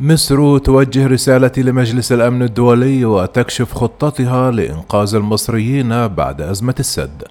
مصر توجه رسالة لمجلس الأمن الدولي وتكشف خطتها لإنقاذ المصريين بعد أزمة السد.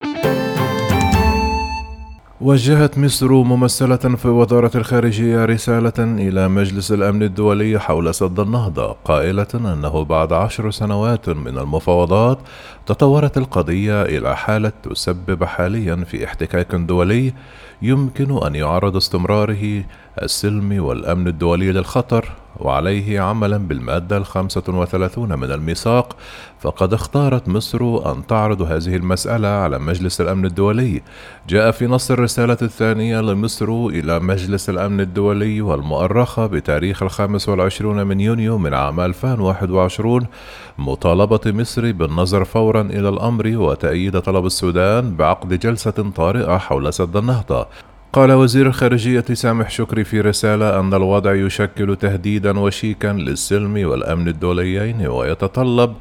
وجهت مصر ممثلة في وزارة الخارجية رسالة إلى مجلس الأمن الدولي حول سد النهضة قائلة أنه بعد عشر سنوات من المفاوضات تطورت القضية إلى حالة تسبب حاليا في احتكاك دولي يمكن أن يعرض استمراره السلم والأمن الدولي للخطر وعليه عملا بالمادة الخامسة وثلاثون من الميثاق فقد اختارت مصر أن تعرض هذه المسألة على مجلس الأمن الدولي. جاء في نص الرسالة الثانية لمصر إلى مجلس الأمن الدولي والمؤرخة بتاريخ الخامس والعشرون من يونيو من عام 2021 مطالبة مصر بالنظر فورا إلى الأمر وتأييد طلب السودان بعقد جلسة طارئة حول سد النهضة. قال وزير الخارجية سامح شكري في رسالة أن الوضع يشكل تهديدا وشيكا للسلم والأمن الدوليين ويتطلب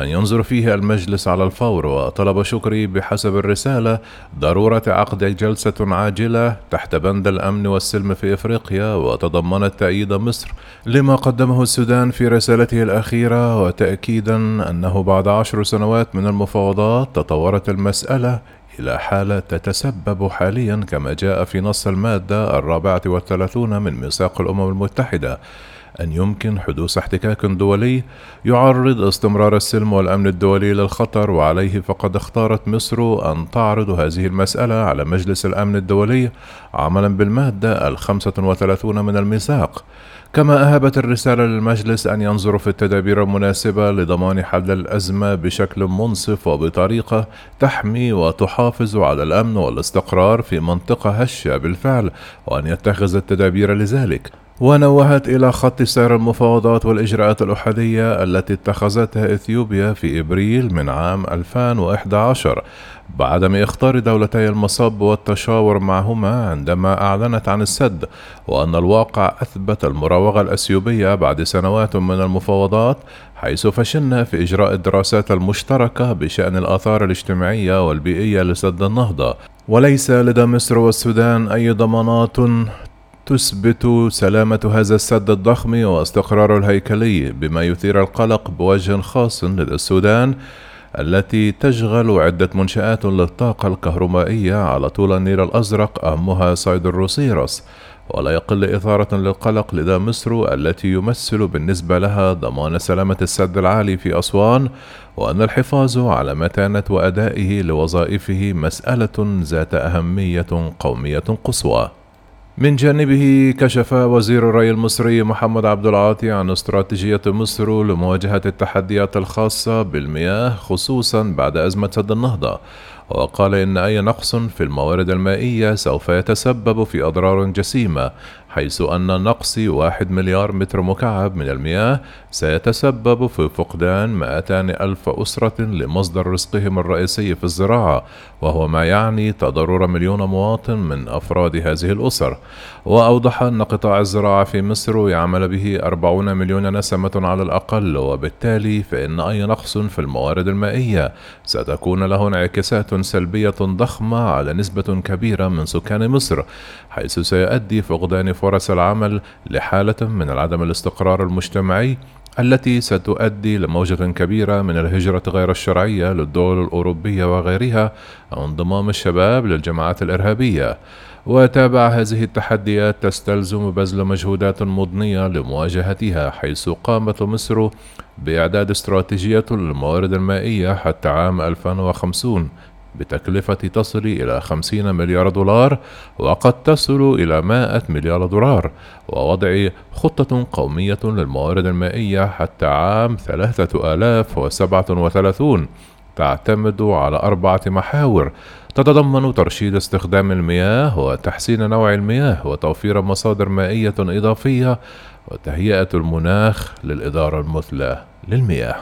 أن ينظر فيه المجلس على الفور. وطلب شكري بحسب الرسالة ضرورة عقد جلسة عاجلة تحت بند الأمن والسلم في إفريقيا. وتضمنت تأييد مصر لما قدمه السودان في رسالته الأخيرة وتأكيدا أنه بعد عشر سنوات من المفاوضات تطورت المسألة إلى حالة تتسبب حاليا كما جاء في نص المادة الرابعة والثلاثون من ميثاق الأمم المتحدة. أن يمكن حدوث احتكاك دولي يعرض استمرار السلم والأمن الدولي للخطر وعليه فقد اختارت مصر أن تعرض هذه المسألة على مجلس الأمن الدولي عملا بالمادة الخمسة وثلاثون من الميثاق. كما أهبت الرسالة للمجلس أن ينظر في التدابير المناسبة لضمان حل الأزمة بشكل منصف وبطريقة تحمي وتحافظ على الأمن والاستقرار في منطقة هشة بالفعل وأن يتخذ التدابير لذلك. ونوهت إلى خط سير المفاوضات والإجراءات الأحادية التي اتخذتها إثيوبيا في إبريل من عام 2011 بعدم إخطار دولتي المصب والتشاور معهما عندما أعلنت عن السد وأن الواقع أثبت المراوغة الأثيوبية بعد سنوات من المفاوضات حيث فشلنا في إجراء الدراسات المشتركة بشأن الآثار الاجتماعية والبيئية لسد النهضة. وليس لدى مصر والسودان أي ضمانات تثبت سلامة هذا السد الضخم واستقراره الهيكلي بما يثير القلق بوجه خاص لدى السودان التي تشغل عدة منشآت للطاقة الكهرومائية على طول النيل الأزرق أهمها صيد الروسيروس ولا يقل إثارة للقلق لدى مصر التي يمثل بالنسبة لها ضمان سلامة السد العالي في أسوان وأن الحفاظ على متانة وأدائه لوظائفه مسألة ذات أهمية قومية قصوى. من جانبه كشف وزير الري المصري محمد عبد العاطي عن استراتيجية مصر لمواجهة التحديات الخاصة بالمياه خصوصا بعد أزمة سد النهضة. وقال إن أي نقص في الموارد المائية سوف يتسبب في أضرار جسيمة. حيث أن نقص واحد مليار متر مكعب من المياه سيتسبب في فقدان 200 ألف أسرة لمصدر رزقهم الرئيسي في الزراعة وهو ما يعني تضرر مليون مواطن من أفراد هذه الأسر. وأوضح أن قطاع الزراعة في مصر يعمل به 40 مليون نسمة على الأقل وبالتالي فإن أي نقص في الموارد المائية ستكون له انعكاسات سلبية ضخمة على نسبة كبيرة من سكان مصر حيث سيؤدي فقدان فرص العمل لحالة من عدم الاستقرار المجتمعي التي ستؤدي لموجة كبيرة من الهجرة غير الشرعية للدول الأوروبية وغيرها أو انضمام الشباب للجماعات الإرهابية. وتابع هذه التحديات تستلزم بذل مجهودات مضنية لمواجهتها حيث قامت مصر بإعداد استراتيجية للموارد المائية حتى عام 2050 بتكلفة تصل إلى 50 مليار دولار وقد تصل إلى 100 مليار دولار ووضع خطة قومية للموارد المائية حتى عام 3037 تعتمد على أربعة محاور. تتضمن ترشيد استخدام المياه وتحسين نوع المياه وتوفير مصادر مائية إضافية وتهيئة المناخ للإدارة المثلى للمياه.